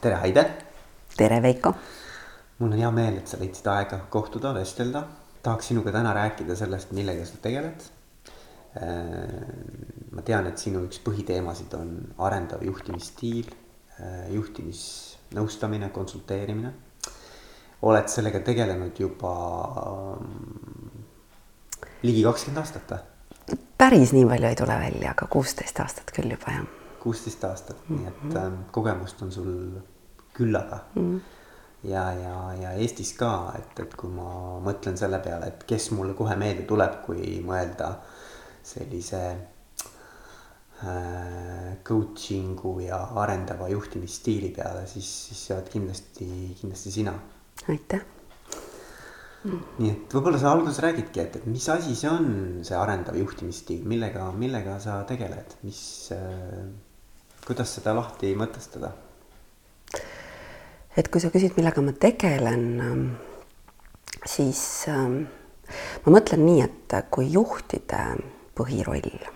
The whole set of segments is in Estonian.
tere, Haide. tere, Veiko. mul on hea meel, et sa leidsid aega kohtuda, vestelda. tahaks sinuga täna rääkida sellest, millega sa tegeled. ma tean, et sinu üks põhiteemasid on arendav juhtimisstiil, juhtimisnõustamine, konsulteerimine. oled sellega tegelenud juba ligi kakskümmend aastat või? päris nii palju ei tule välja, aga kuusteist aastat küll juba jah. Kuusteist aastat mm, -hmm. nii et äh, kogemust on sul küllaga mm. -hmm. ja, ja, ja Eestis ka, et, et kui ma mõtlen selle peale, et kes mulle kohe meelde tuleb, kui mõelda sellise äh, coaching'u ja arendava juhtimisstiili peale, siis, siis sa oled kindlasti, kindlasti sina. aitäh nii et võib-olla sa alguses räägidki, et, et mis asi see on, see arendav juhtimisstiil, millega, millega sa tegeled, mis äh,, kuidas seda lahti mõtestada? et kui sa küsid, millega ma tegelen, ähm, siis ähm, ma mõtlen nii, et kui juhtide põhiroll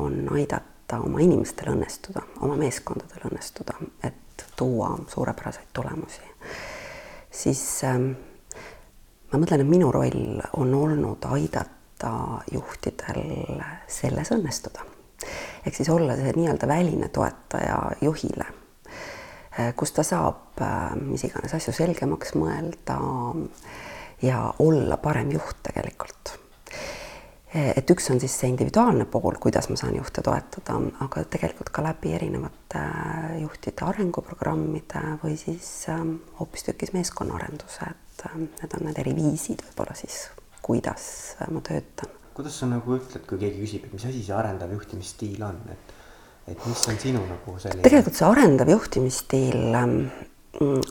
on aidata oma inimestel õnnestuda, oma meeskondadel õnnestuda, et tuua suurepäraseid tulemusi, siis ähm, ma mõtlen, et minu roll on olnud aidata juhtidel selles õnnestuda. Ehk siis olla see nii-öelda väline toetaja juhile, eh, kus ta saab eh, mis iganes asju selgemaks mõelda ja olla parem juht tegelikult eh, et üks on siis see individuaalne pool, kuidas ma saan juhte toetada, aga tegelikult ka läbi erinevate juhtide arenguprogrammide või siis hoopistükkis meeskonnaarenduse, et need on need eri viisid võib-olla siis, kuidas ma töötan. Kuidas sa nagu ütled, kui keegi küsib, et mis asi see arendav juhtimisstiil on, et, et mis on sinu nagu selline? tegelikult see arendav juhtimisstiil ähm,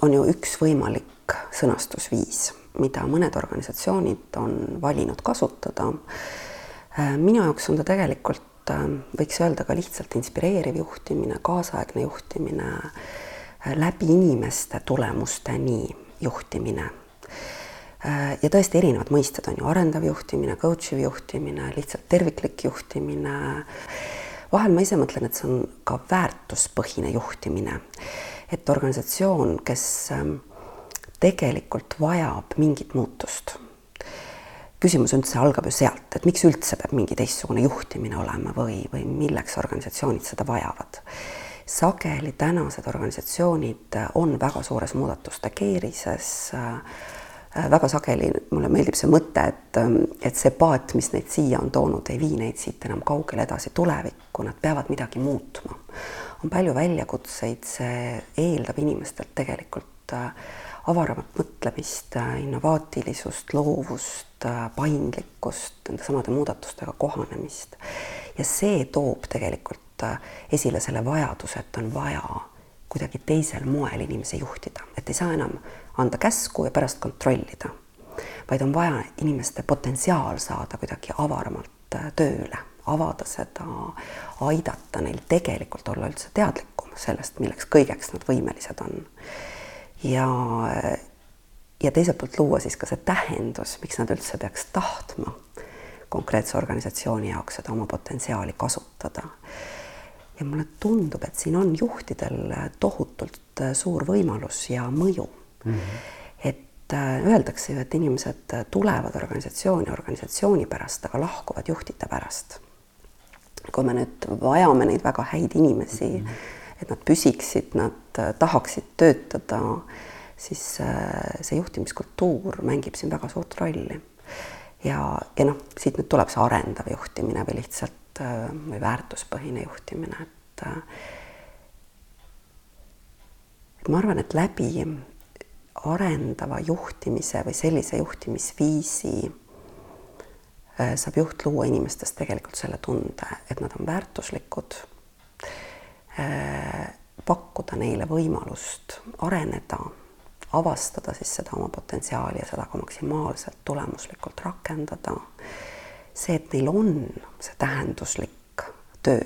on ju üks võimalik sõnastusviis, mida mõned organisatsioonid on valinud kasutada. Äh, minu jaoks on ta tegelikult, võiks öelda ka lihtsalt inspireeriv juhtimine, kaasaegne juhtimine, läbi inimeste tulemusteni juhtimine Äh, ja tõesti erinevad mõisted on ju arendav juhtimine, coach iv juhtimine, lihtsalt terviklik juhtimine. vahel ma ise mõtlen, et see on ka väärtuspõhine juhtimine. et organisatsioon, kes ähm, tegelikult vajab mingit muutust. küsimus üldse algab ju sealt, et miks üldse peab mingi teistsugune juhtimine olema või, või milleks organisatsioonid seda vajavad sageli tänased organisatsioonid on väga suures muudatuste keerises äh, Äh, väga sageli mulle meeldib see mõte, et, ähm, et see paat, mis neid siia on toonud, ei vii neid siit enam kaugele edasi tulevikku, nad peavad midagi muutma. on palju väljakutseid, see eeldab inimestelt tegelikult äh, avaramat mõtlemist, äh, innovaatilisust, loovust, paindlikkust, nende samade muudatustega kohanemist. ja see toob tegelikult esile selle vajaduse, et on vaja kuidagi teisel moel inimesi juhtida, et ei saa enam anda käsku ja pärast kontrollida, vaid on vaja inimeste potentsiaal saada kuidagi avaramalt äh, tööle, avada seda, aidata neil tegelikult olla üldse teadlikum sellest, milleks kõigeks nad võimelised on. ja, ja teiselt poolt luua siis ka see tähendus, miks nad üldse peaks tahtma konkreetse organisatsiooni jaoks seda oma potentsiaali kasutada. Ja mulle tundub, et siin on juhtidel tohutult äh, suur võimalus ja mõju mm. -hmm. et äh, öeldakse ju, et inimesed tulevad organisatsiooni organisatsiooni pärast, aga lahkuvad juhtide pärast. kui me nüüd vajame neid väga häid inimesi mm, -hmm. et nad püsiksid, nad äh, tahaksid töötada, siis see juhtimiskultuur mängib siin väga suurt rolli. ja, ja noh, siit nüüd tuleb see arendav juhtimine või lihtsalt Äh, või väärtuspõhine juhtimine, et äh, et ma arvan, et läbi arendava juhtimise või sellise juhtimisviisi äh, saab juht luua inimestes tegelikult selle tunde, et nad on väärtuslikud, pakkuda neile võimalust areneda, avastada siis seda oma potentsiaali ja seda ka maksimaalselt tulemuslikult rakendada see, et neil on see tähenduslik töö,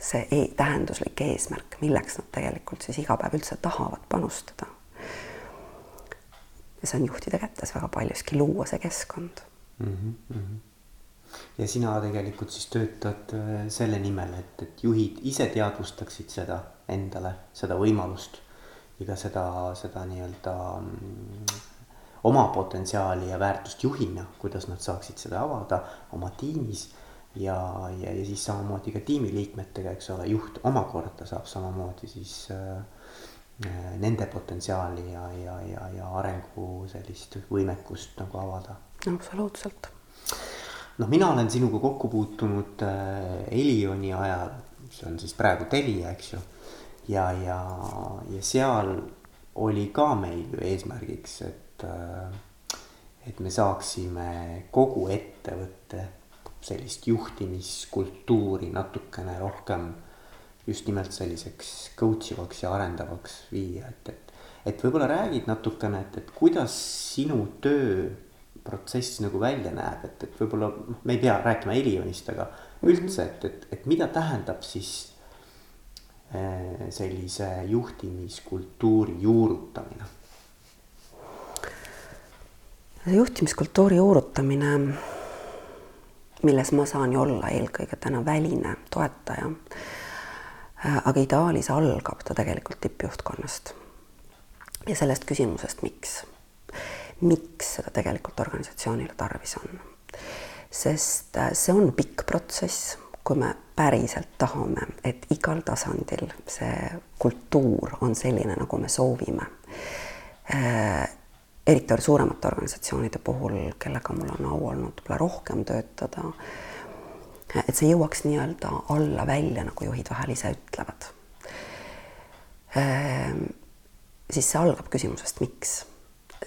see e tähenduslik eesmärk, milleks nad tegelikult siis iga päev üldse tahavad panustada. Ja see on juhtide kätes väga paljuski luua see keskkond mm. -hmm. ja sina tegelikult siis töötad äh, selle nimel, et, et juhid ise teadvustaksid seda endale, seda võimalust või ka seda, seda nii-öelda mm, oma potentsiaali ja väärtust juhina, kuidas nad saaksid seda avada oma tiimis ja, ja, ja siis samamoodi ka tiimiliikmetega, eks ole, juht omakorda saab samamoodi siis äh nende potentsiaali ja, ja, ja, ja arengu sellist võimekust nagu avada. absoluutselt. noh, mina olen sinuga kokku puutunud äh, Elioni ajal, see on siis praegu Telia, eks ju. ja, ja, ja seal oli ka meil ju eesmärgiks, et, äh, et me saaksime kogu ettevõtte sellist juhtimiskultuuri natukene rohkem just nimelt selliseks coach ivaks ja arendavaks viia, et, et, et võib-olla räägid natukene, et, et kuidas sinu tööprotsess nagu välja näeb, et, et võib-olla noh, me ei pea rääkima Elionist, aga üldse, et, et, et mida tähendab siis eh, sellise juhtimiskultuuri juurutamine? juhtimiskultuuri juurutamine milles ma saan ju olla eelkõige täna väline toetaja. Äh, aga ideaalis algab ta tegelikult tippjuhtkonnast ja sellest küsimusest, miks, miks seda tegelikult organisatsioonile tarvis on. sest äh, see on pikk protsess, kui me päriselt tahame, et igal tasandil see kultuur on selline, nagu me soovime äh, eriti suuremate organisatsioonide puhul, kellega mul on au olnud võib-olla rohkem töötada, et see jõuaks nii-öelda alla välja, nagu juhid vahel ise ütlevad. Ehm, siis see algab küsimusest, miks,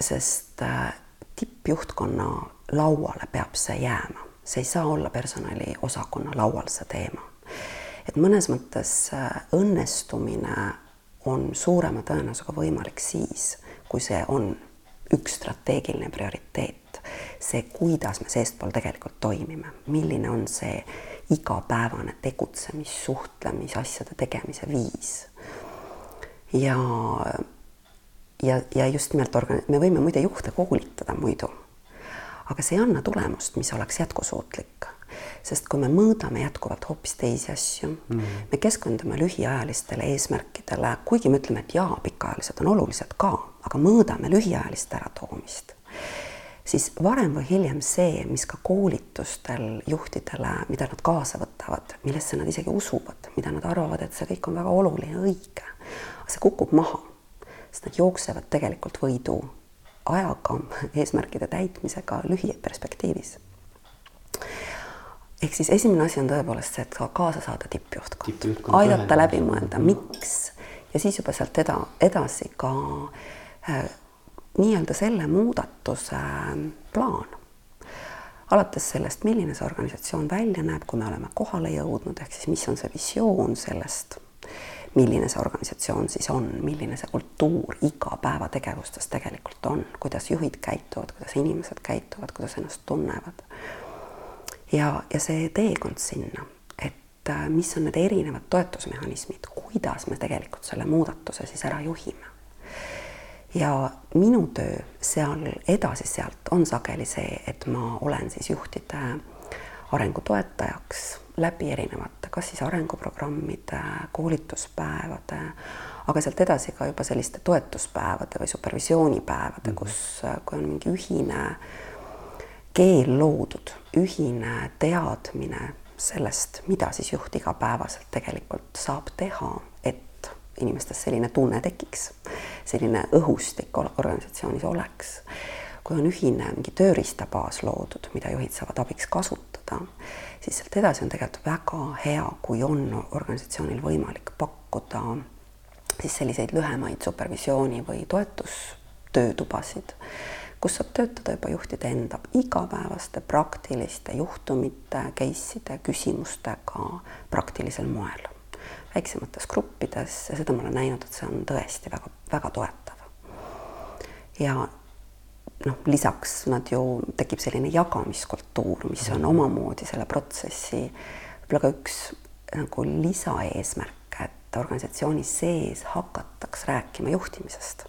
sest äh, tippjuhtkonna lauale peab see jääma, see ei saa olla personaliosakonna laual see teema. et mõnes mõttes äh, õnnestumine on suurema tõenäosusega võimalik siis, kui see on üks strateegiline prioriteet, see, kuidas me seestpool tegelikult toimime, milline on see igapäevane tegutsemis, suhtlemis, asjade tegemise viis. ja, ja, ja just nimelt organ-, me võime muide juhte koolitada muidu, aga see ei anna tulemust, mis oleks jätkusuutlik sest kui me mõõdame jätkuvalt hoopis teisi asju mm, -hmm. me keskendume lühiajalistele eesmärkidele, kuigi me ütleme, et jaa, pikaajalised on olulised ka, aga mõõdame lühiajalist äratoomist, siis varem või hiljem see, mis ka koolitustel juhtidele, mida nad kaasa võtavad, millesse nad isegi usuvad, mida nad arvavad, et see kõik on väga oluline, õige, see kukub maha, sest nad jooksevad tegelikult võidu ajaga, eesmärkide täitmisega lühiperspektiivis ehk siis esimene asi on tõepoolest see, et ka kaasa saada tippjuhtkond Tipp, aidata läbi mõelda, miks. Ja siis juba sealt eda, edasi ka äh, nii-öelda selle muudatuse äh, plaan. alates sellest, milline see organisatsioon välja näeb, kui me oleme kohale jõudnud, ehk siis mis on see visioon sellest, milline see organisatsioon siis on, milline see kultuur igapäevategevustes tegelikult on, kuidas juhid käituvad, kuidas inimesed käituvad, kuidas ennast tunnevad ja, ja see teekond sinna, et äh, mis on need erinevad toetusmehhanismid, kuidas me tegelikult selle muudatuse siis ära juhime. Ja minu töö seal edasi sealt on sageli see, et ma olen siis juhtide arengu toetajaks läbi erinevate, kas siis arenguprogrammide, koolituspäevade, aga sealt edasi ka juba selliste toetuspäevade või supervisioonipäevade, mhm. kus, äh, kui on mingi ühine keel loodud, ühine teadmine sellest, mida siis juht igapäevaselt tegelikult saab teha, inimestes selline tunne tekiks, selline õhustik organisatsioonis oleks. kui on ühine mingi tööriistabaas loodud, mida juhid saavad abiks kasutada, siis sealt edasi on tegelikult väga hea, kui on organisatsioonil võimalik pakkuda siis selliseid lühemaid supervisiooni või toetustöötubasid kus saab töötada juba juhtide enda igapäevaste praktiliste juhtumite, case'ide, küsimustega praktilisel moel, väiksemates gruppides ja seda ma olen näinud, et see on tõesti väga-väga toetav. ja noh, lisaks nad ju, tekib selline jagamiskultuur, mis on omamoodi selle protsessi võib-olla ka üks nagu lisaeesmärk, et organisatsiooni sees hakataks rääkima juhtimisest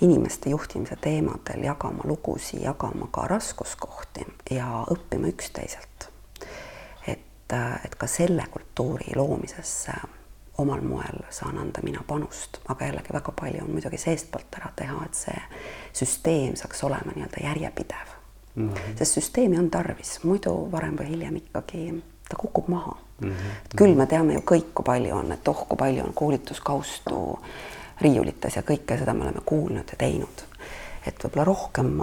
inimeste juhtimise teemadel jagama lugusid, jagama ka raskuskohti ja õppima üksteiselt. Et, et ka selle kultuuri loomisesse omal moel saan anda mina panust, aga jällegi väga palju on muidugi seestpoolt ära teha, et see süsteem saaks olema nii-öelda järjepidev mm. -hmm. sest süsteemi on tarvis, muidu varem või hiljem ikkagi ta kukub maha mm. -hmm. küll me teame ju kõik, kui palju on, et oh, kui palju on koolituskaustu riiulites ja kõike seda me oleme kuulnud ja teinud. et võib-olla rohkem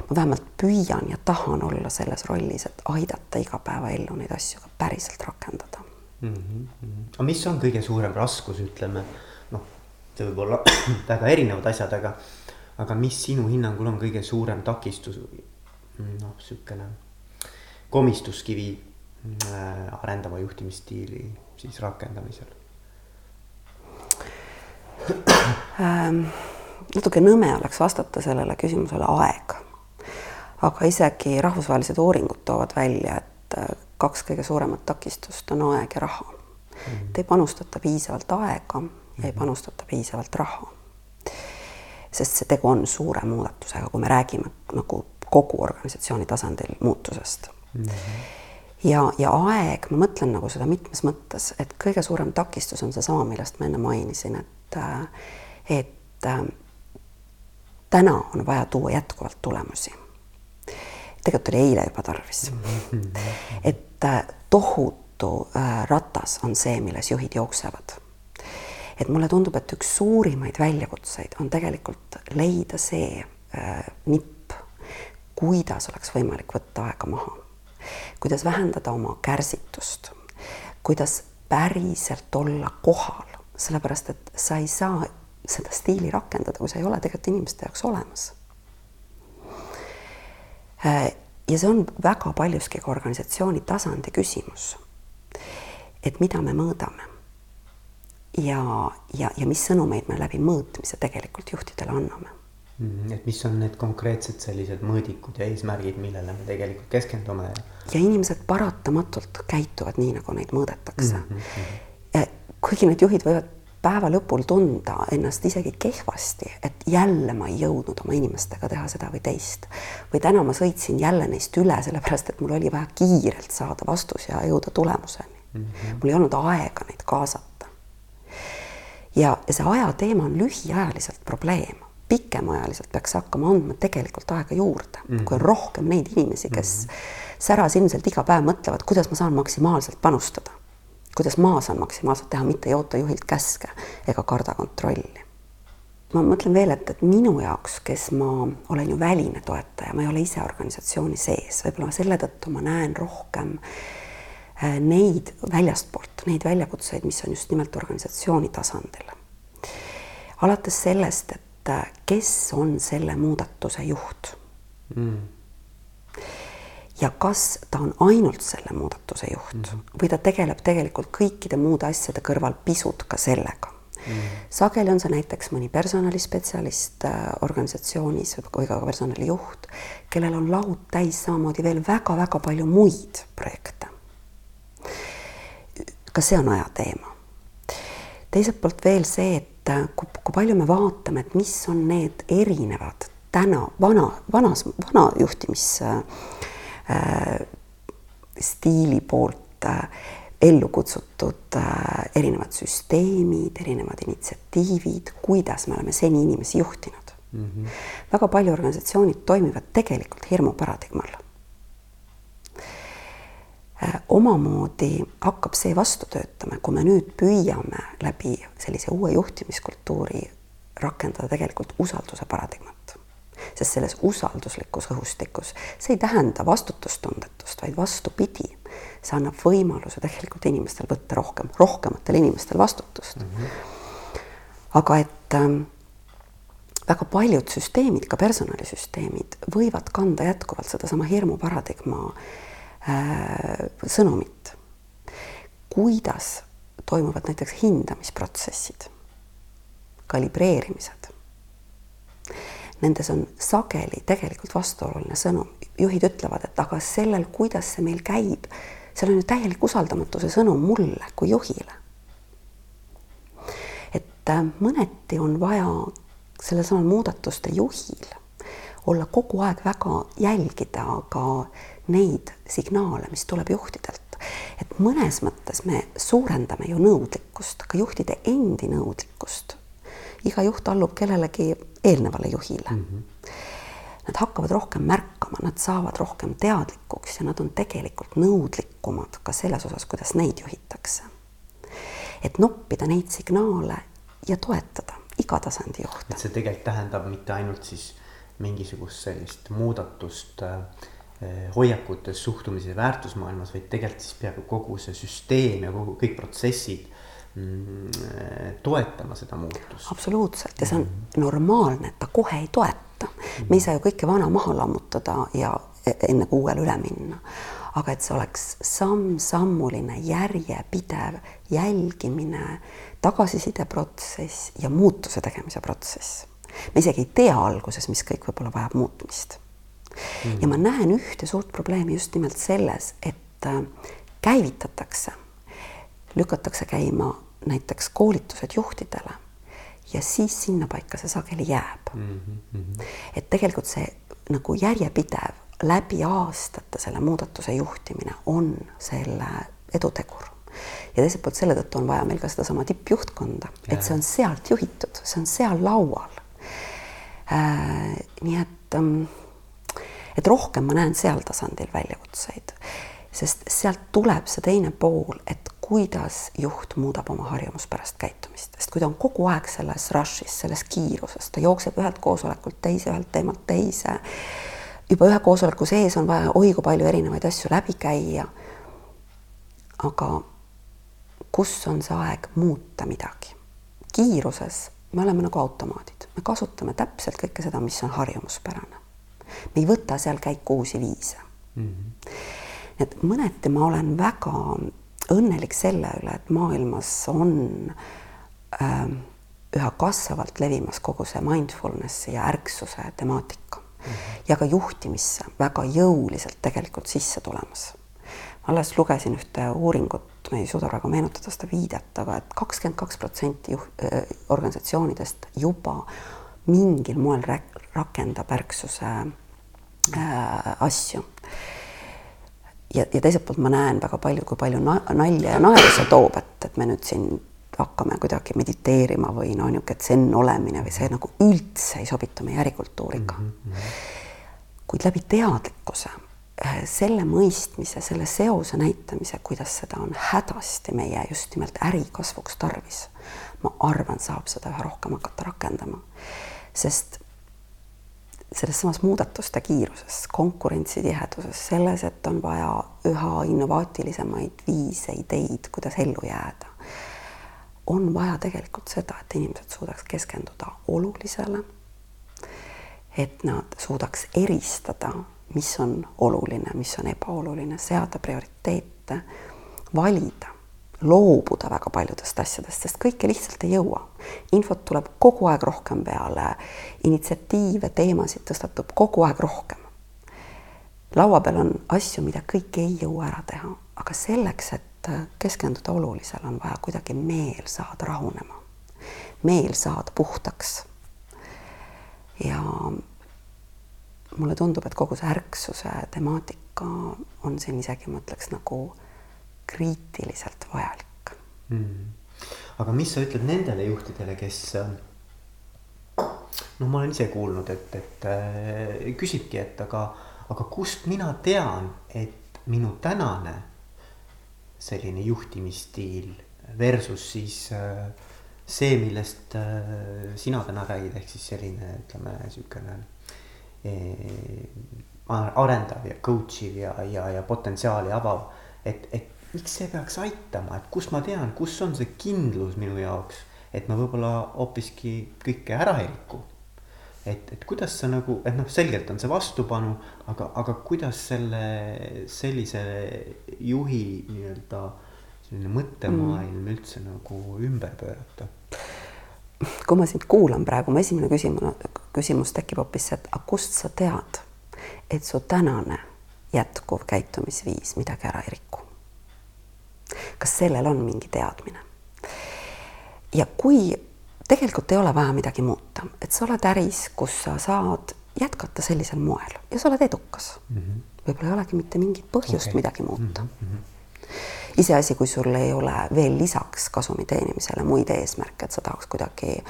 ma, ma vähemalt püüan ja tahan olla selles rollis, et aidata igapäevaellu neid asju ka päriselt rakendada mm. -hmm. aga mis on kõige suurem raskus, ütleme noh, see võib olla väga erinevad asjad, aga, aga mis sinu hinnangul on kõige suurem takistus, noh, niisugune komistuskivi äh, arendava juhtimisstiili siis rakendamisel ähm,? natuke nõme oleks vastata sellele küsimusele aeg. Aga isegi rahvusvahelised uuringud toovad välja, et äh, kaks kõige suuremat takistust on aeg ja raha mm. -hmm. ei panustata piisavalt aega ja ei mhm. panustata piisavalt raha. sest see tegu on suure muudatusega, kui me räägime nagu kogu organisatsiooni tasandil muutusest mm. -hmm ja, ja aeg, ma mõtlen nagu seda mitmes mõttes, et kõige suurem takistus on seesama, millest ma enne mainisin, et, et täna on vaja tuua jätkuvalt tulemusi tegelikult oli eile juba tarvis. et äh, tohutu äh, ratas on see, milles juhid jooksevad. et mulle tundub, et üks suurimaid väljakutseid on tegelikult leida see äh, nipp, kuidas oleks võimalik võtta aega maha, kuidas vähendada oma kärsitust, kuidas päriselt olla kohal, sellepärast et sa ei saa seda stiili rakendada, kui sa ei ole tegelikult inimeste jaoks olemas ja see on väga paljuski ka organisatsiooni tasandi küsimus. et mida me mõõdame ja, ja, ja mis sõnumeid me läbi mõõtmise tegelikult juhtidele anname mm,. et mis on need konkreetsed sellised mõõdikud ja eesmärgid, millele me tegelikult keskendume? ja inimesed paratamatult käituvad nii, nagu neid mõõdetakse mm. -hmm. kuigi need juhid võivad päeva lõpul tunda ennast isegi kehvasti, et jälle ma ei jõudnud oma inimestega teha seda või teist. või täna ma sõitsin jälle neist üle, sellepärast et mul oli vaja kiirelt saada vastus ja jõuda tulemuseni mm. -hmm. mul ei olnud aega neid kaasata. ja, see aja teema on lühiajaliselt probleem, pikemaajaliselt peaks hakkama andma tegelikult aega juurde mm, -hmm. kui on rohkem neid inimesi, kes mm -hmm. särasilmselt iga päev mõtlevad, kuidas ma saan maksimaalselt panustada kuidas ma saan maksimaalselt teha, mitte ei oota juhilt käske ega karda kontrolli. ma mõtlen veel, et, et minu jaoks, kes ma olen ju väline toetaja, ma ei ole ise organisatsiooni sees, võib-olla selle tõttu ma näen rohkem äh, neid väljastpoolt, neid väljakutseid, mis on just nimelt organisatsiooni tasandil. alates sellest, et äh, kes on selle muudatuse juht mm ja kas ta on ainult selle muudatuse juht mm -hmm. või ta tegeleb tegelikult kõikide muude asjade kõrval pisut ka sellega mm. -hmm. sageli on see näiteks mõni personalispetsialist äh, organisatsioonis või ka personalijuht, kellel on laud täis samamoodi veel väga-väga palju muid projekte. ka see on aja teema. teiselt poolt veel see, et äh, kui, kui palju me vaatame, et mis on need erinevad täna vana, vanas, vana juhtimis Äh, stiili poolt äh, ellu kutsutud äh, erinevad süsteemid, erinevad initsiatiivid, kuidas me oleme seni inimesi juhtinud mm. -hmm. väga palju organisatsioonid toimivad tegelikult hirmu paradigmal. omamoodi hakkab see vastu töötama, kui me nüüd püüame läbi sellise uue juhtimiskultuuri rakendada tegelikult usalduse paradigmat sest selles usalduslikus õhustikus see ei tähenda vastutustundetust, vaid vastupidi, see annab võimaluse tegelikult inimestel võtta rohkem, rohkematel inimestel vastutust mm. -hmm. aga et ähm, väga paljud süsteemid, ka personalisüsteemid võivad kanda jätkuvalt sedasama hirmu paradigma äh, sõnumit. kuidas toimuvad näiteks hindamisprotsessid, kalibreerimised nendes on sageli tegelikult vastuoluline sõnum. juhid ütlevad, et aga sellel, kuidas see meil käib, seal on ju täielik usaldamatuse sõnum mulle kui juhile. et äh, mõneti on vaja sellesamal muudatuste juhil olla kogu aeg väga jälgida ka neid signaale, mis tuleb juhtidelt. et mõnes mõttes me suurendame ju nõudlikkust, ka juhtide endi nõudlikkust. Iga juht allub kellelegi eelnevale juhile mm. -hmm. Nad hakkavad rohkem märkama, nad saavad rohkem teadlikuks ja nad on tegelikult nõudlikumad ka selles osas, kuidas neid juhitakse. et noppida neid signaale ja toetada iga tasandi juhte. et see tegelikult tähendab mitte ainult siis mingisugust sellist muudatust äh, hoiakutes, suhtumises, väärtusmaailmas, vaid tegelikult siis peaaegu kogu see süsteem ja kogu kõik protsessid toetama seda muutust. absoluutselt ja see on mm -hmm. normaalne, et ta kohe ei toeta mm. me ei saa ju kõike vana maha lammutada ja e-, enne kui uuele üle minna. aga et see oleks samm-sammuline järjepidev jälgimine, tagasisideprotsess ja muutuse tegemise protsess me isegi ei tea alguses, mis kõik võib-olla vajab muutmist mm.. ja ma näen ühte suurt probleemi just nimelt selles, et äh, käivitatakse, lükatakse käima näiteks koolitused juhtidele ja siis sinnapaika see sageli jääb mm. -hmm. et tegelikult see nagu järjepidev läbi aastate selle muudatuse juhtimine on selle edutegur ja teiselt poolt selle tõttu on vaja meil ka sedasama tippjuhtkonda, et see on sealt juhitud, see on seal laual Äh, nii et, ähm, et rohkem ma näen seal tasandil väljakutseid, sest sealt tuleb see teine pool, et kuidas juht muudab oma harjumuspärast käitumist, sest kui ta on kogu aeg selles rush'is, selles kiiruses, ta jookseb ühelt koosolekult teise, ühelt teemalt teise. juba ühe koosoleku sees on vaja oi kui palju erinevaid asju läbi käia. aga kus on see aeg muuta midagi? kiiruses me oleme nagu automaadid, me kasutame täpselt kõike seda, mis on harjumuspärane. me ei võta seal käiku uusi viise mm. -hmm. et mõneti ma olen väga õnnelik selle üle, et maailmas on äh, üha kasvavalt levimas kogu see mindfulness'i ja ärksuse temaatika mm -hmm. ja ka juhtimisse väga jõuliselt tegelikult sisse tulemas. alles lugesin ühte uuringut me ei suuda praegu meenutada seda viidet, aga et kakskümmend kaks protsenti äh, organisatsioonidest juba mingil moel rakendab ärksuse äh, asju. Ja, ja teiselt poolt ma näen väga palju, kui palju nalja ja naeru see toob, et, et me nüüd siin hakkame kuidagi mediteerima või no niisugune zen olemine või see nagu üldse ei sobitu meie ärikultuuriga mm. -hmm. kuid läbi teadlikkuse Äh, selle mõistmise, selle seose näitamise, kuidas seda on hädasti meie just nimelt ärikasvuks tarvis, ma arvan, saab seda üha rohkem hakata rakendama. sest selles samas muudatuste kiiruses, konkurentsitiheduses, selles, et on vaja üha innovaatilisemaid viise, ideid, kuidas ellu jääda, on vaja tegelikult seda, et inimesed suudaks keskenduda olulisele, et nad suudaks eristada mis on oluline, mis on ebaoluline, seada prioriteete, valida, loobuda väga paljudest asjadest, sest kõike lihtsalt ei jõua. infot tuleb kogu aeg rohkem peale, initsiatiive, teemasid tõstatub kogu aeg rohkem. laua peal on asju, mida kõike ei jõua ära teha, aga selleks, et keskenduda olulisele, on vaja kuidagi meel saada rahunema, meel saada puhtaks. ja mulle tundub, et kogu see ärksuse temaatika on siin isegi, ma ütleks nagu kriitiliselt vajalik mm.. aga mis sa ütled nendele juhtidele, kes noh, ma olen ise kuulnud, et, et äh, küsibki, et aga, aga kust mina tean, et minu tänane selline juhtimisstiil versus siis äh, see, millest äh, sina täna räägid, ehk siis selline, ütleme niisugune Eh, arendav ja coach iv ja, ja, ja potentsiaali avav. et, et miks see peaks aitama, et kust ma tean, kus on see kindlus minu jaoks, et ma võib-olla hoopiski kõike ära ei riku. et, et kuidas sa nagu, et noh, selgelt on see vastupanu, aga, aga kuidas selle, sellise juhi nii-öelda selline mõttemaailm mm. üldse nagu ümber pöörata kui ma sind kuulan praegu, mu esimene küsimus, küsimus tekib hoopis see, et aga kust sa tead, et su tänane jätkuv käitumisviis midagi ära ei riku? Kas sellel on mingi teadmine? ja kui tegelikult ei ole vaja midagi muuta, et sa oled äris, kus sa saad jätkata sellisel moel ja sa oled edukas mm -hmm., võib-olla ei olegi mitte mingit põhjust okay. midagi muuta mm. -hmm iseasi, kui sul ei ole veel lisaks kasumi teenimisele muid eesmärke, et sa tahaks kuidagi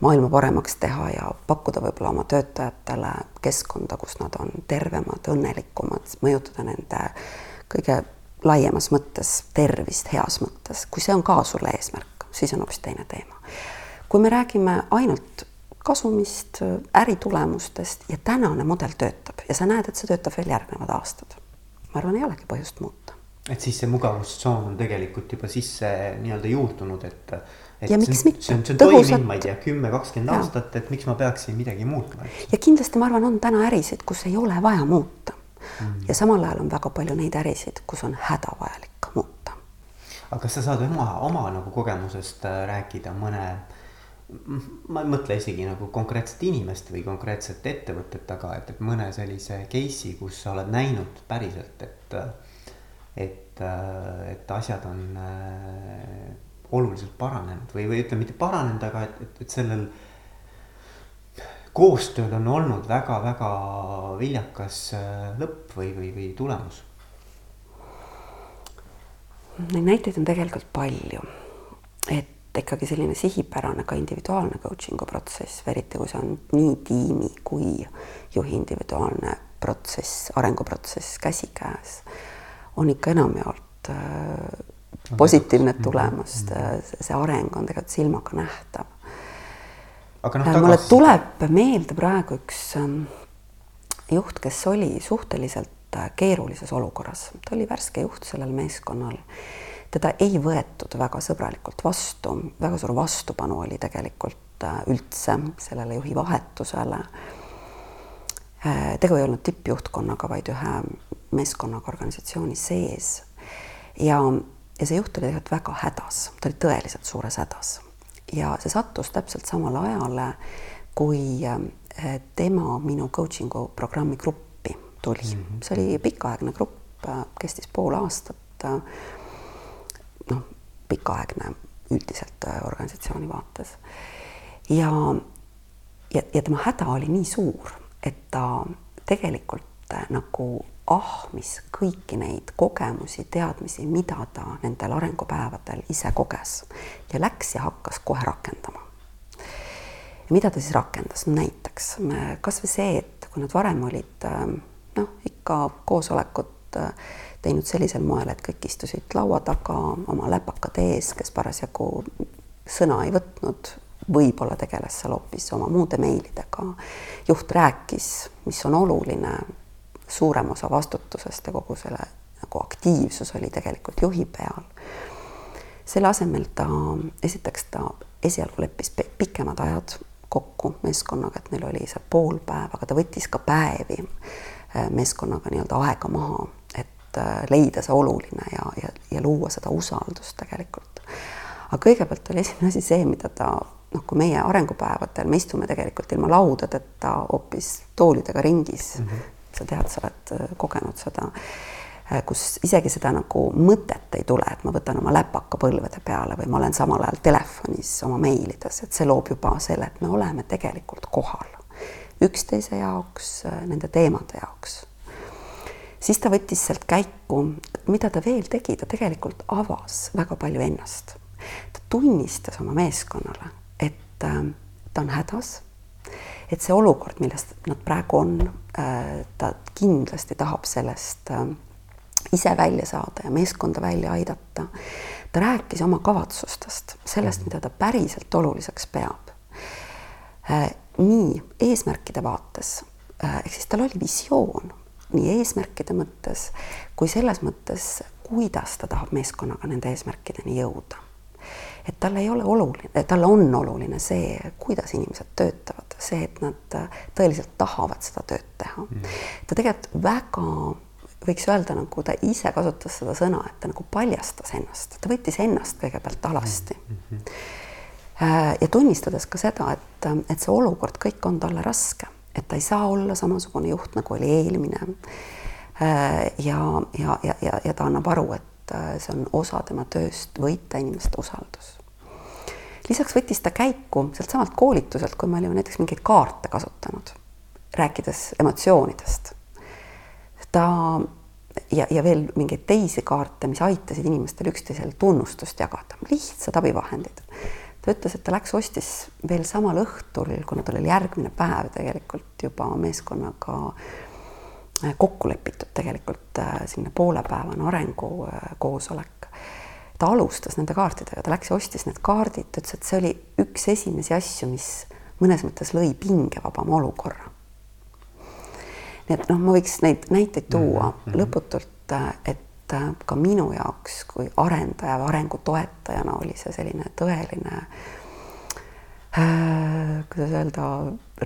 maailma paremaks teha ja pakkuda võib-olla oma töötajatele keskkonda, kus nad on tervemad, õnnelikumad, mõjutada nende kõige laiemas mõttes tervist, heas mõttes, kui see on ka sulle eesmärk, siis on hoopis teine teema. kui me räägime ainult kasumist, äritulemustest ja tänane mudel töötab ja sa näed, et see töötab veel järgnevad aastad, ma arvan, ei olegi põhjust muuta. et siis see mugavustsoon on tegelikult juba sisse nii-öelda juurdunud, et et ja miks mitte? on toiminud, ma ei tea, kümme, kakskümmend aastat, et miks ma peaksin midagi muutma. ja kindlasti ma arvan, on täna ärisid, kus ei ole vaja muuta mm.. ja samal ajal on väga palju neid ärisid, kus on hädavajalik muuta. aga kas sa saad oma, oma nagu kogemusest äh, rääkida mõne, ma ei mõtle isegi nagu konkreetset inimest või konkreetset ettevõtet, aga et, et mõne sellise case'i, kus sa oled näinud päriselt, et, et, et asjad on äh, oluliselt paranenud või, või ütleme, mitte paranenud, aga et, et, et sellel koostööl on olnud väga-väga viljakas äh, lõpp või, või, või tulemus? Neid näiteid on tegelikult palju, et ikkagi selline sihipärane ka individuaalne coaching'u protsess, eriti kui see on nii tiimi kui juhi individuaalne protsess, arenguprotsess käsikäes, on ikka enamjaolt äh, positiivne tulemus, see areng on tegelikult silmaga nähtav aga noh, Äh, mulle tuleb meelde praegu üks ähm, juht, kes oli suhteliselt äh, keerulises olukorras, ta oli värske juht sellel meeskonnal. teda ei võetud väga sõbralikult vastu, väga suur vastupanu oli tegelikult äh, üldse sellele juhi vahetusele. tegu ei olnud tippjuhtkonnaga, vaid ühe meeskonnaga organisatsiooni sees. ja, ja see juht oli tegelikult väga hädas, ta oli tõeliselt suures hädas ja see sattus täpselt samale ajale, kui äh, tema minu coaching'u programmi gruppi tuli mm. -hmm. see oli pikaaegne grupp, äh, kestis pool aastat. Äh, noh, pikaaegne üldiselt organisatsiooni vaates. ja, ja, ja tema häda oli nii suur, et ta tegelikult nagu ahmis kõiki neid kogemusi, teadmisi, mida ta nendel arengupäevadel ise koges ja läks ja hakkas kohe rakendama. mida ta siis rakendas, no näiteks kasvõi see, et kui nad varem olid noh, ikka koosolekut teinud sellisel moel, et kõik istusid laua taga oma läpakad ees, kes parasjagu sõna ei võtnud, võib-olla tegeles seal hoopis oma muude meilidega. juht rääkis, mis on oluline, suurem osa vastutusest ja kogu selle nagu aktiivsus oli tegelikult juhi peal. selle asemel ta, esiteks ta esialgu leppis pikemad ajad kokku meeskonnaga, et neil oli see pool päeva, aga ta võttis ka päevi äh, meeskonnaga nii-öelda aega maha, et äh, leida see oluline ja, ja, ja luua seda usaldust tegelikult. aga kõigepealt oli esimene asi see, mida ta noh, kui meie arengupäevadel me istume tegelikult ilma laudadeta hoopis toolidega ringis mm, -hmm sa tead, sa oled äh, kogenud seda, äh, kus isegi seda nagu mõtet ei tule, et ma võtan oma läpaka põlvede peale või ma olen samal ajal telefonis oma meilides, et see loob juba selle, et me oleme tegelikult kohal üksteise jaoks, äh, nende teemade jaoks. siis ta võttis sealt käiku, mida ta veel tegi, ta tegelikult avas väga palju ennast. ta tunnistas oma meeskonnale, et ta on hädas et see olukord, milles nad praegu on, äh, ta kindlasti tahab sellest äh, ise välja saada ja meeskonda välja aidata. ta rääkis oma kavatsustest, sellest, mida ta päriselt oluliseks peab. Äh, nii eesmärkide vaates, ehk siis tal oli visioon nii eesmärkide mõttes kui selles mõttes, kuidas ta tahab meeskonnaga nende eesmärkideni jõuda et talle ei ole oluline, talle on oluline see, kuidas inimesed töötavad, see, et nad tõeliselt tahavad seda tööd teha mm.. ta tegelikult väga, võiks öelda, nagu ta ise kasutas seda sõna, et ta nagu paljastas ennast, ta võttis ennast kõigepealt alasti mm. -hmm. ja tunnistades ka seda, et, et see olukord kõik on talle raske, et ta ei saa olla samasugune juht, nagu oli eelmine. Äh, ja, ja, ja, ja, ja ta annab aru, et Äh, see on osa tema tööst võita inimeste usaldus. Lisaks võttis ta käiku sealtsamalt koolituselt, kui me olime näiteks mingeid kaarte kasutanud, rääkides emotsioonidest. ta ja, ja veel mingeid teisi kaarte, mis aitasid inimestel üksteisele tunnustust jagada, lihtsad abivahendid. ta ütles, et ta läks, ostis veel samal õhtul, kuna tal oli järgmine päev tegelikult juba meeskonnaga äh, kokku lepitud tegelikult äh, selline poolepäevane arengukoosolek. Ta alustas nende kaartidega, ta läks ja ostis need kaardid, ta ütles, et see oli üks esimesi asju, mis mõnes mõttes lõi pingevabama olukorra nii et noh, ma võiks neid näiteid tuua mm -hmm. lõputult, et äh, ka minu jaoks kui arendaja või arengu toetajana oli see selline tõeline äh, kuidas öelda,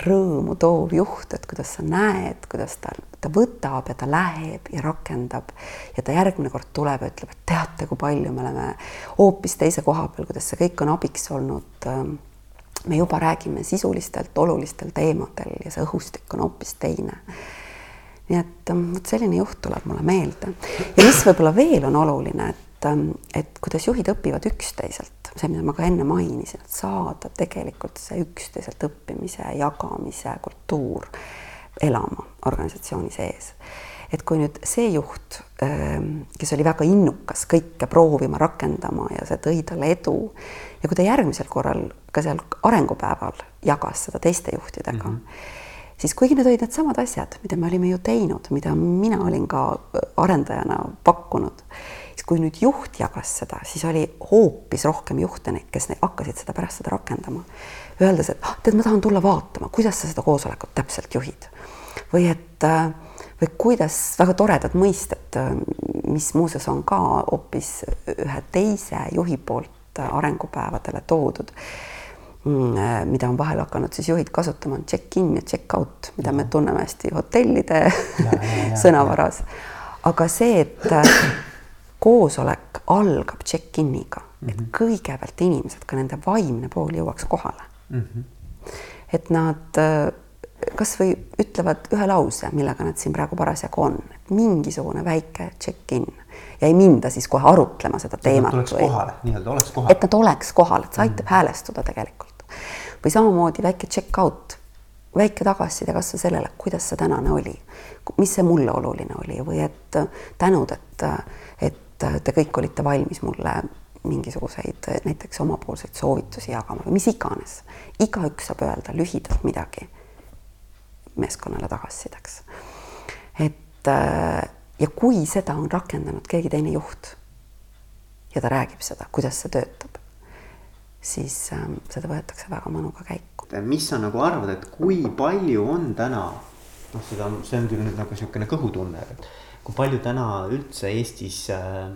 rõõmu toov juht, et kuidas sa näed, kuidas ta, ta võtab ja ta läheb ja rakendab. Ja ta järgmine kord tuleb ja ütleb, et teate, kui palju me oleme hoopis teise koha peal, kuidas see kõik on abiks olnud. Ähm, me juba räägime sisulistelt olulistel teemadel ja see õhustik on hoopis teine. Nii et ähm, vot selline juht tuleb mulle meelde. Ja mis võib-olla veel on oluline, et, ähm, et kuidas juhid õpivad üksteiselt, see, mida ma ka enne mainisin, et saada tegelikult see üksteiselt õppimise, jagamise kultuur elama organisatsiooni sees. et kui nüüd see juht, ähm, kes oli väga innukas kõike proovima, rakendama ja see tõi talle edu ja kui ta järgmisel korral ka seal arengupäeval jagas seda teiste juhtidega mm, -hmm siis kuigi need olid needsamad asjad, mida me olime ju teinud, mida mina olin ka arendajana pakkunud, kui nüüd juht jagas seda, siis oli hoopis rohkem juhte, kes hakkasid seda pärast seda rakendama. Öeldes, et ah, tead, ma tahan tulla vaatama, kuidas sa seda koosolekut täpselt juhid. või et või kuidas väga toredad mõisted, mis muuseas on ka hoopis ühe teise juhi poolt arengupäevadele toodud Mm, äh, mida on vahel hakanud siis juhid kasutama, on check-in ja check-out, mida me tunneme hästi hotellide ja, ja, ja, sõnavaras. aga see, et äh, koosolek algab check-in'iga mm, -hmm. et mhm. kõigepealt inimesed, ka nende vaimne pool jõuaks kohale mm. -hmm. et nad äh, kasvõi ütlevad ühe lause, millega nad siin praegu parasjagu on, mingisugune väike check-in ja ei minda siis kohe arutlema seda teemat. et nad tuleks kohale, nii-öelda oleks kohal. et nad oleks kohal, et see aitab mm -hmm. häälestada tegelikult või samamoodi väike check out, väike tagasiside kasvõi sellele, kuidas see tänane oli, mis see mulle oluline oli või et tänud, et, et te kõik olite valmis mulle mingisuguseid näiteks omapoolseid soovitusi jagama või mis iganes. igaüks saab öelda lühidalt midagi meeskonnale tagasisideks. et ja kui seda on rakendanud keegi teine juht ja ta räägib seda, kuidas see töötab, siis ähm, seda võetakse väga mõnuga käiku. mis sa nagu arvad, et kui palju on täna, noh, seda on, see on küll nüüd nagu niisugune kõhutunne, et kui palju täna üldse Eestis äh,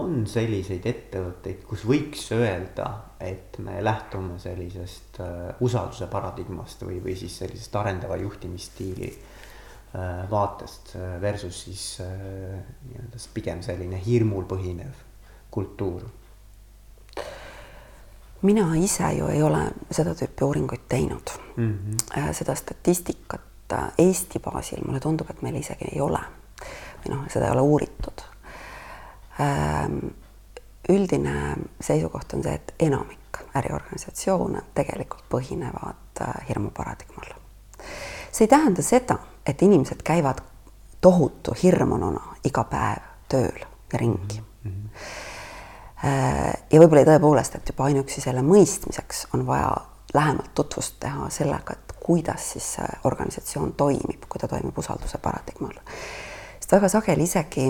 on selliseid ettevõtteid, kus võiks öelda, et me lähtume sellisest äh, usalduse paradigmast või, või siis sellisest arendava juhtimisstiili äh, vaatest versus siis nii-öelda pigem selline hirmul põhinev kultuur mina ise ju ei ole seda tüüpi uuringuid teinud mm. -hmm. seda statistikat Eesti baasil mulle tundub, et meil isegi ei ole või noh, seda ei ole uuritud. Ähm, üldine seisukoht on see, et enamik äriorganisatsioone tegelikult põhinevad äh, hirmuparadigmal. see ei tähenda seda, et inimesed käivad tohutu hirmununa iga päev tööl ja ringi mm. -hmm ja võib-olla tõepoolest, et juba ainuüksi selle mõistmiseks on vaja lähemalt tutvust teha sellega, et kuidas siis see organisatsioon toimib, kui ta toimib usalduse paradigmal. Sest väga sageli isegi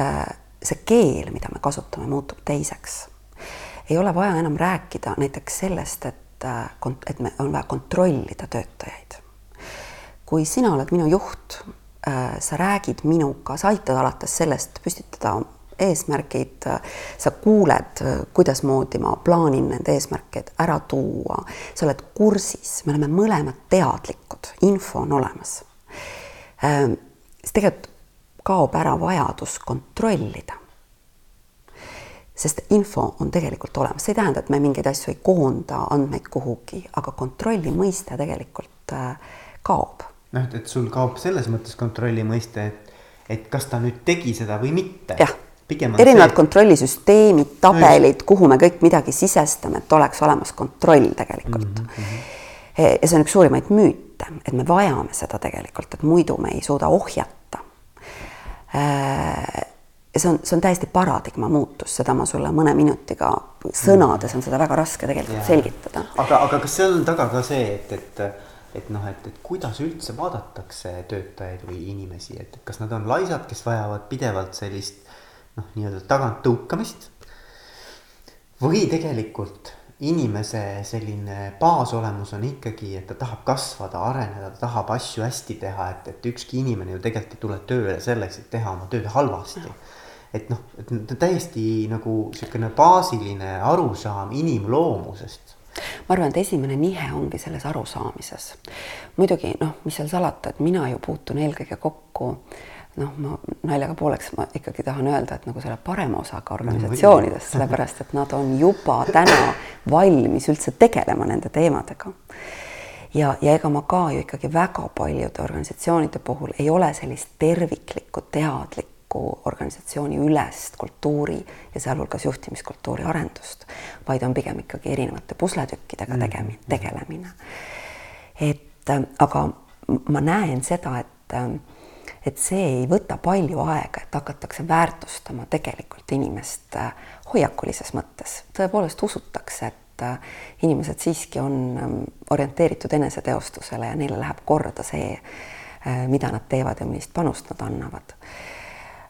äh, see keel, mida me kasutame, muutub teiseks. ei ole vaja enam rääkida näiteks sellest, et, äh, et me, on vaja kontrollida töötajaid. kui sina oled minu juht, sa räägid minuga, sa aitad alates sellest püstitada eesmärgid, sa kuuled, kuidasmoodi ma plaanin need eesmärgid ära tuua, sa oled kursis, me oleme mõlemad teadlikud, info on olemas. Siis tegelikult kaob ära vajadus kontrollida. sest info on tegelikult olemas, see ei tähenda, et me mingeid asju ei koonda andmeid kuhugi, aga kontrolli mõiste tegelikult äh, kaob. noh, et sul kaob selles mõttes kontrolli mõiste, et, et kas ta nüüd tegi seda või mitte. jah erinevad see... kontrollisüsteemid, tabelid, kuhu me kõik midagi sisestame, et oleks olemas kontroll tegelikult mm. -hmm. ja see on üks suurimaid müüte, et me vajame seda tegelikult, et muidu me ei suuda ohjata. See on, see on täiesti paradigma muutus, seda ma sulle mõne minutiga sõnades on seda väga raske tegelikult ja. selgitada. aga, aga kas seal on taga ka see, et, et, et noh, et, et kuidas üldse vaadatakse töötajaid või inimesi, et kas nad on laisad, kes vajavad pidevalt sellist noh, nii-öelda tagant tõukamist. või tegelikult inimese selline baasolemus on ikkagi, et ta tahab kasvada, areneda, ta tahab asju hästi teha, et, et ükski inimene ju tegelikult ei tule tööle selleks, et teha oma tööd halvasti. Et noh, et täiesti nagu niisugune baasiline arusaam inimloomusest. Ma arvan, et esimene nihe ongi selles arusaamises. muidugi noh, mis seal salata, et mina ju puutun eelkõige kokku noh, ma naljaga pooleks ma ikkagi tahan öelda, et nagu selle parema osaga organisatsioonidest, sellepärast et nad on juba täna valmis üldse tegelema nende teemadega. ja, ja ega ma ka ju ikkagi väga paljude organisatsioonide puhul ei ole sellist terviklikku teadlikku organisatsiooni ülest kultuuri ja sealhulgas juhtimiskultuuri arendust, vaid on pigem ikkagi erinevate pusletükkidega mm. tegemi-, tegelemine. et äh, aga ma näen seda, et äh, et see ei võta palju aega, et hakatakse väärtustama tegelikult inimest äh, hoiakulises mõttes, tõepoolest usutakse, et inimesed siiski on ähm, orienteeritud eneseteostusele ja neile läheb korda see, mida nad teevad ja millist panust nad annavad.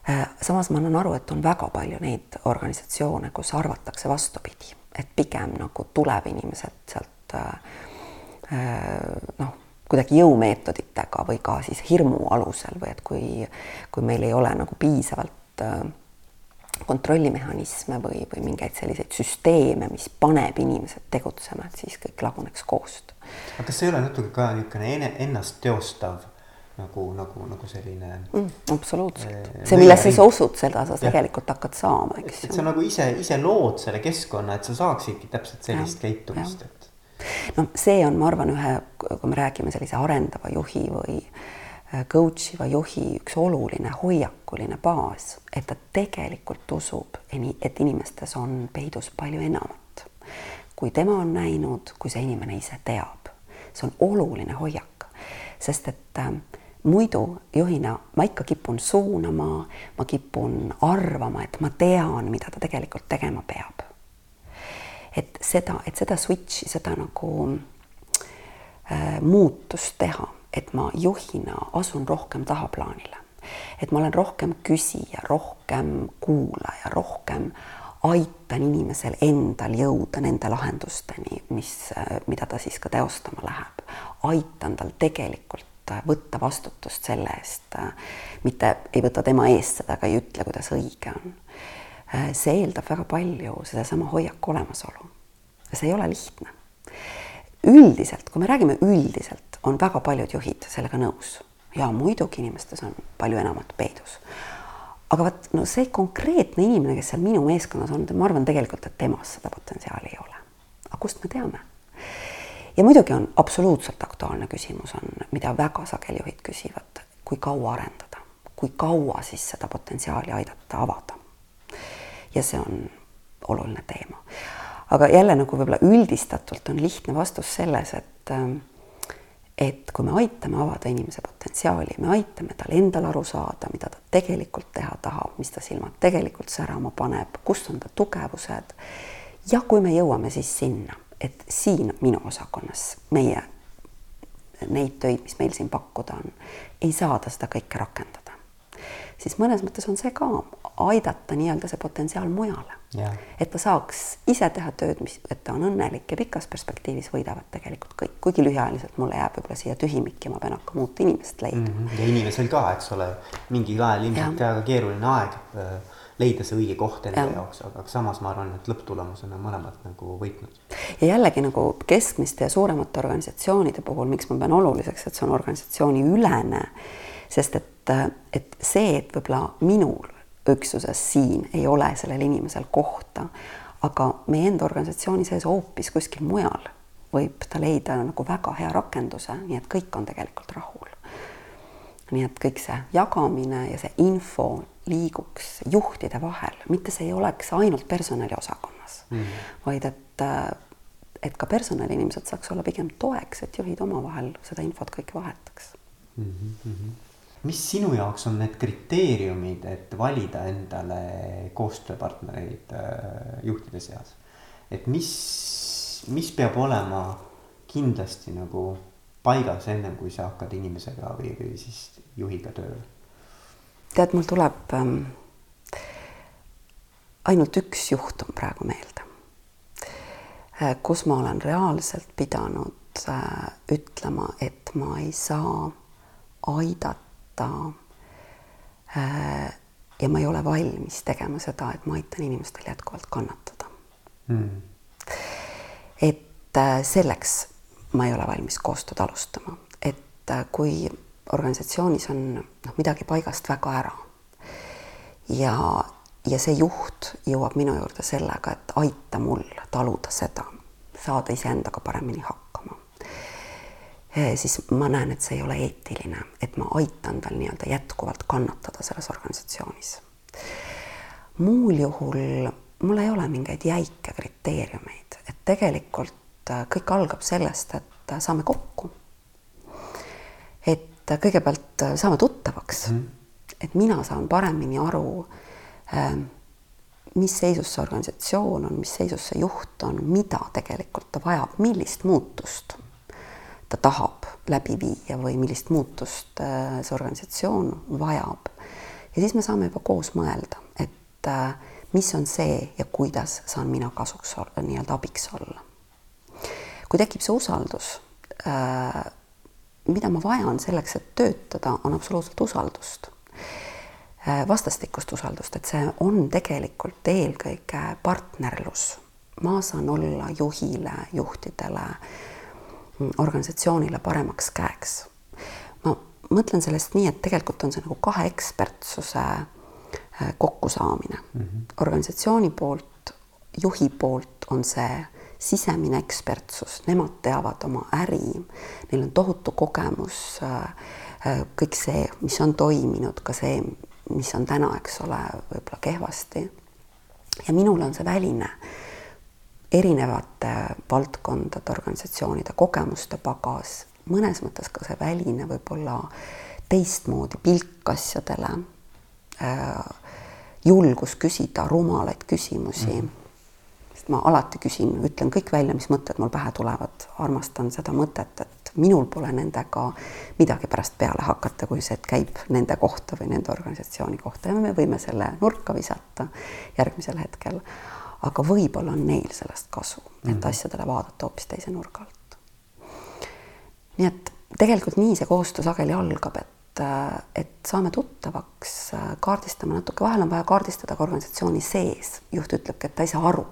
Äh, samas ma annan aru, et on väga palju neid organisatsioone, kus arvatakse vastupidi, et pigem nagu tuleb inimesed sealt äh, äh, noh, kuidagi jõumeetoditega või ka siis hirmu alusel või et kui, kui meil ei ole nagu piisavalt kontrollimehhanisme või, või mingeid selliseid süsteeme, mis paneb inimesed tegutsema, et siis kõik laguneks koost. aga kas see ei ole natuke ka niisugune ennast teostav nagu, nagu, nagu selline mm,. absoluutselt, see, millesse sa usud, seda sa tegelikult hakkad saama, eks ju. sa nagu ise, ise lood selle keskkonna, et sa saaksidki täpselt sellist ja, käitumist, noh, see on, ma arvan, ühe, kui me räägime sellise arendava juhi või äh, coach iva juhi üks oluline hoiakuline baas, et ta tegelikult usub, et inimestes on peidus palju enamat, kui tema on näinud, kui see inimene ise teab. see on oluline hoiak, sest et äh, muidu juhina ma ikka kipun suunama, ma kipun arvama, et ma tean, mida ta tegelikult tegema peab. Et seda, et seda switch'i, seda nagu äh, muutust teha, et ma juhina asun rohkem tahaplaanile, et ma olen rohkem küsija, rohkem kuulaja, rohkem aitan inimesel endal jõuda nende lahendusteni, mis, äh, mida ta siis ka teostama läheb. aitan tal tegelikult Äh, võtta vastutust selle eest, äh, mitte ei võta tema eest seda, aga ei ütle, kuidas õige on. Äh, see eeldab väga palju sedasama hoiaku olemasolu. see ei ole lihtne. üldiselt, kui me räägime üldiselt, on väga paljud juhid sellega nõus ja muidugi inimestes on palju enamat peidus. aga vot no see konkreetne inimene, kes seal minu meeskonnas on, ma arvan tegelikult, et temas seda potentsiaali ei ole. aga kust me teame? ja muidugi on absoluutselt aktuaalne küsimus on, mida väga sageli juhid küsivad, kui kaua arendada, kui kaua siis seda potentsiaali aidata avada. Ja see on oluline teema. aga jälle nagu võib-olla üldistatult on lihtne vastus selles, et et kui me aitame avada inimese potentsiaali, me aitame tal endal aru saada, mida ta tegelikult teha tahab, mis ta silmad tegelikult särama paneb, kus on ta tugevused. ja kui me jõuame siis sinna et siin minu osakonnas meie neid töid, mis meil siin pakkuda on, ei saa ta seda kõike rakendada. Siis mõnes mõttes on see ka aidata nii-öelda see potentsiaal mujale. et ta saaks ise teha tööd, mis, et ta on õnnelik ja pikas perspektiivis võidavad tegelikult kõik, kuigi lühiajaliselt mulle jääb võib-olla siia tühimik ja ma pean hakkama uut inimest leidma mm. -hmm. ja inimesel ka, eks ole, mingil ajal ilmselt väga keeruline aeg äh, leida see õige koht enda ja. jaoks, aga samas ma arvan, et lõpptulemusena mõlemad nagu võitnud. ja jällegi nagu keskmiste ja suuremate organisatsioonide puhul, miks ma pean oluliseks, et see on organisatsiooni ülene, sest et, et see, et võib-olla minul üksuses siin ei ole sellel inimesel kohta, aga meie enda organisatsiooni sees hoopis kuskil mujal võib ta leida nagu väga hea rakenduse, nii et kõik on tegelikult rahul. nii et kõik see jagamine ja see info liiguks juhtide vahel, mitte see ei oleks ainult personaliosakonnas mm, -hmm. vaid et, et ka personaliinimesed saaks olla pigem toeks, et juhid omavahel seda infot kõike vahetaks mm. -hmm. Mis sinu jaoks on need kriteeriumid, et valida endale koostööpartnereid äh, juhtide seas? et mis, mis peab olema kindlasti nagu paigas ennem kui sa hakkad inimesega või, või siis juhiga tööle? tead, mul tuleb ähm, ainult üks juhtum praegu meelde äh,, kus ma olen reaalselt pidanud äh, ütlema, et ma ei saa aidata võtta. Äh, ja ma ei ole valmis tegema seda, et ma aitan inimestel jätkuvalt kannatada mm.. et äh, selleks ma ei ole valmis koostööd alustama, et äh, kui organisatsioonis on noh, midagi paigast väga ära ja, ja see juht jõuab minu juurde sellega, et aita mul taluda seda, saada iseendaga paremini hakkama siis ma näen, et see ei ole eetiline, et ma aitan tal nii-öelda jätkuvalt kannatada selles organisatsioonis. muul juhul mul ei ole mingeid jäike kriteeriumeid, et tegelikult äh, kõik algab sellest, et äh, saame kokku. et äh, kõigepealt saame tuttavaks mm., et mina saan paremini aru, mis seisus see organisatsioon on, mis seisus see juht on, mida tegelikult ta vajab, millist muutust ta tahab läbi viia või millist muutust äh, see organisatsioon vajab. ja siis me saame juba koos mõelda, et äh, mis on see ja kuidas saan mina kasuks olla, nii-öelda abiks olla. kui tekib see usaldus, äh, mida ma vajan selleks, et töötada, on absoluutselt usaldust vastastikust usaldust, et see on tegelikult eelkõige partnerlus. ma saan olla juhile, juhtidele organisatsioonile paremaks käeks. ma mõtlen sellest nii, et tegelikult on see nagu kahe ekspertsuse äh, kokkusaamine mm. -hmm. organisatsiooni poolt, juhi poolt on see sisemine ekspertsus, nemad teavad oma äri, neil on tohutu kogemus, äh, äh, kõik see, mis on toiminud, ka see, mis on täna, eks ole, võib-olla kehvasti. ja minul on see väline erinevate valdkondade, organisatsioonide kogemuste pagas, mõnes mõttes ka see väline võib-olla teistmoodi pilk asjadele äh,, julgus küsida rumalaid küsimusi mm. -hmm. sest ma alati küsin, ütlen kõik välja, mis mõtted mul pähe tulevad, armastan seda mõtet, et minul pole nendega midagi pärast peale hakata, kui see käib nende kohta või nende organisatsiooni kohta ja me võime selle nurka visata järgmisel hetkel aga võib-olla on neil sellest kasu, et mm. asjadele vaadata hoopis teise nurga alt. nii et tegelikult nii see koostöö sageli algab, et, et saame tuttavaks, kaardistame natuke, vahel on vaja kaardistada ka organisatsiooni sees, juht ütlebki, et ta ei saa aru,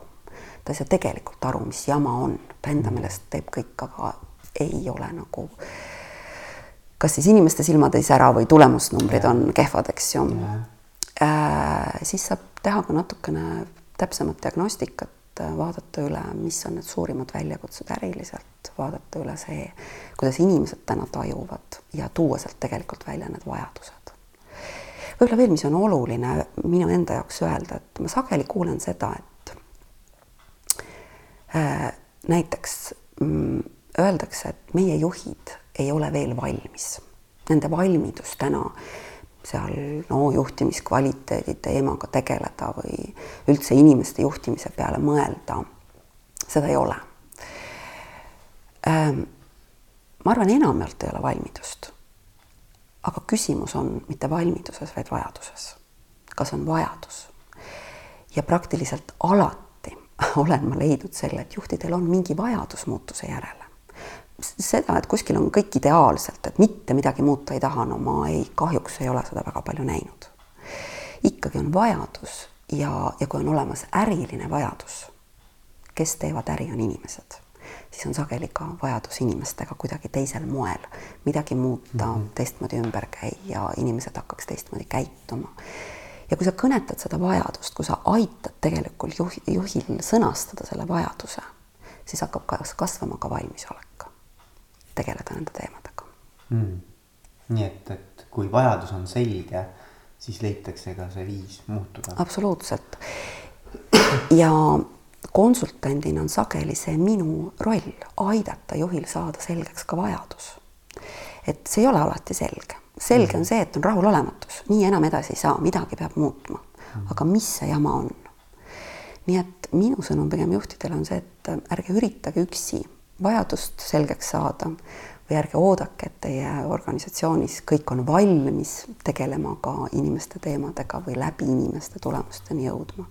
ta ei saa tegelikult aru, mis jama on, ta enda mm. meelest teeb kõik, aga ei ole nagu kas siis inimeste silmad ei sära või tulemusnumbrid on kehvad, eks ju. Äh, siis saab teha ka natukene täpsemat diagnostikat, vaadata üle, mis on need suurimad väljakutsed äriliselt, vaadata üle see, kuidas inimesed täna tajuvad ja tuua sealt tegelikult välja need vajadused. võib-olla veel, mis on oluline minu enda jaoks öelda, et ma sageli kuulen seda, et äh, näiteks mm, öeldakse, et meie juhid ei ole veel valmis. Nende valmidus täna seal no juhtimiskvaliteedi teemaga tegeleda või üldse inimeste juhtimise peale mõelda, seda ei ole. Ähm, ma arvan, enamjaolt ei ole valmidust. aga küsimus on mitte valmiduses, vaid vajaduses. kas on vajadus? ja praktiliselt alati olen ma leidnud selle, et juhtidel on mingi vajadus muutuse järele seda, et kuskil on kõik ideaalselt, et mitte midagi muuta ei taha, no ma ei, kahjuks ei ole seda väga palju näinud. ikkagi on vajadus ja, ja kui on olemas äriline vajadus, kes teevad äri, on inimesed, siis on sageli ka vajadus inimestega kuidagi teisel moel midagi muuta mm, -hmm. teistmoodi ümber käia, inimesed hakkaks teistmoodi käituma. ja kui sa kõnetad seda vajadust, kui sa aitad tegelikult juhi, juhil sõnastada selle vajaduse, siis hakkab kasvama ka valmisolek tegeleda nende teemadega mm.. nii et, et kui vajadus on selge, siis leitakse ka see viis muutuda. absoluutselt. ja konsultandina on sageli see minu roll aidata juhil saada selgeks ka vajadus. et see ei ole alati selge. selge on see, et on rahulolematus, nii enam edasi ei saa, midagi peab muutma. aga mis see jama on? nii et minu sõnum pigem juhtidele on see, et ärge üritage üksi vajadust selgeks saada või ärge oodake, et teie organisatsioonis kõik on valmis tegelema ka inimeste teemadega või läbi inimeste tulemusteni jõudma.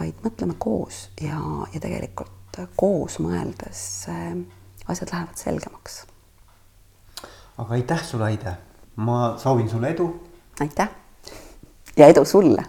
vaid mõtleme koos ja, ja tegelikult koos mõeldes äh, asjad lähevad selgemaks. aga aitäh sulle, Aide. ma soovin sulle edu. aitäh ja edu sulle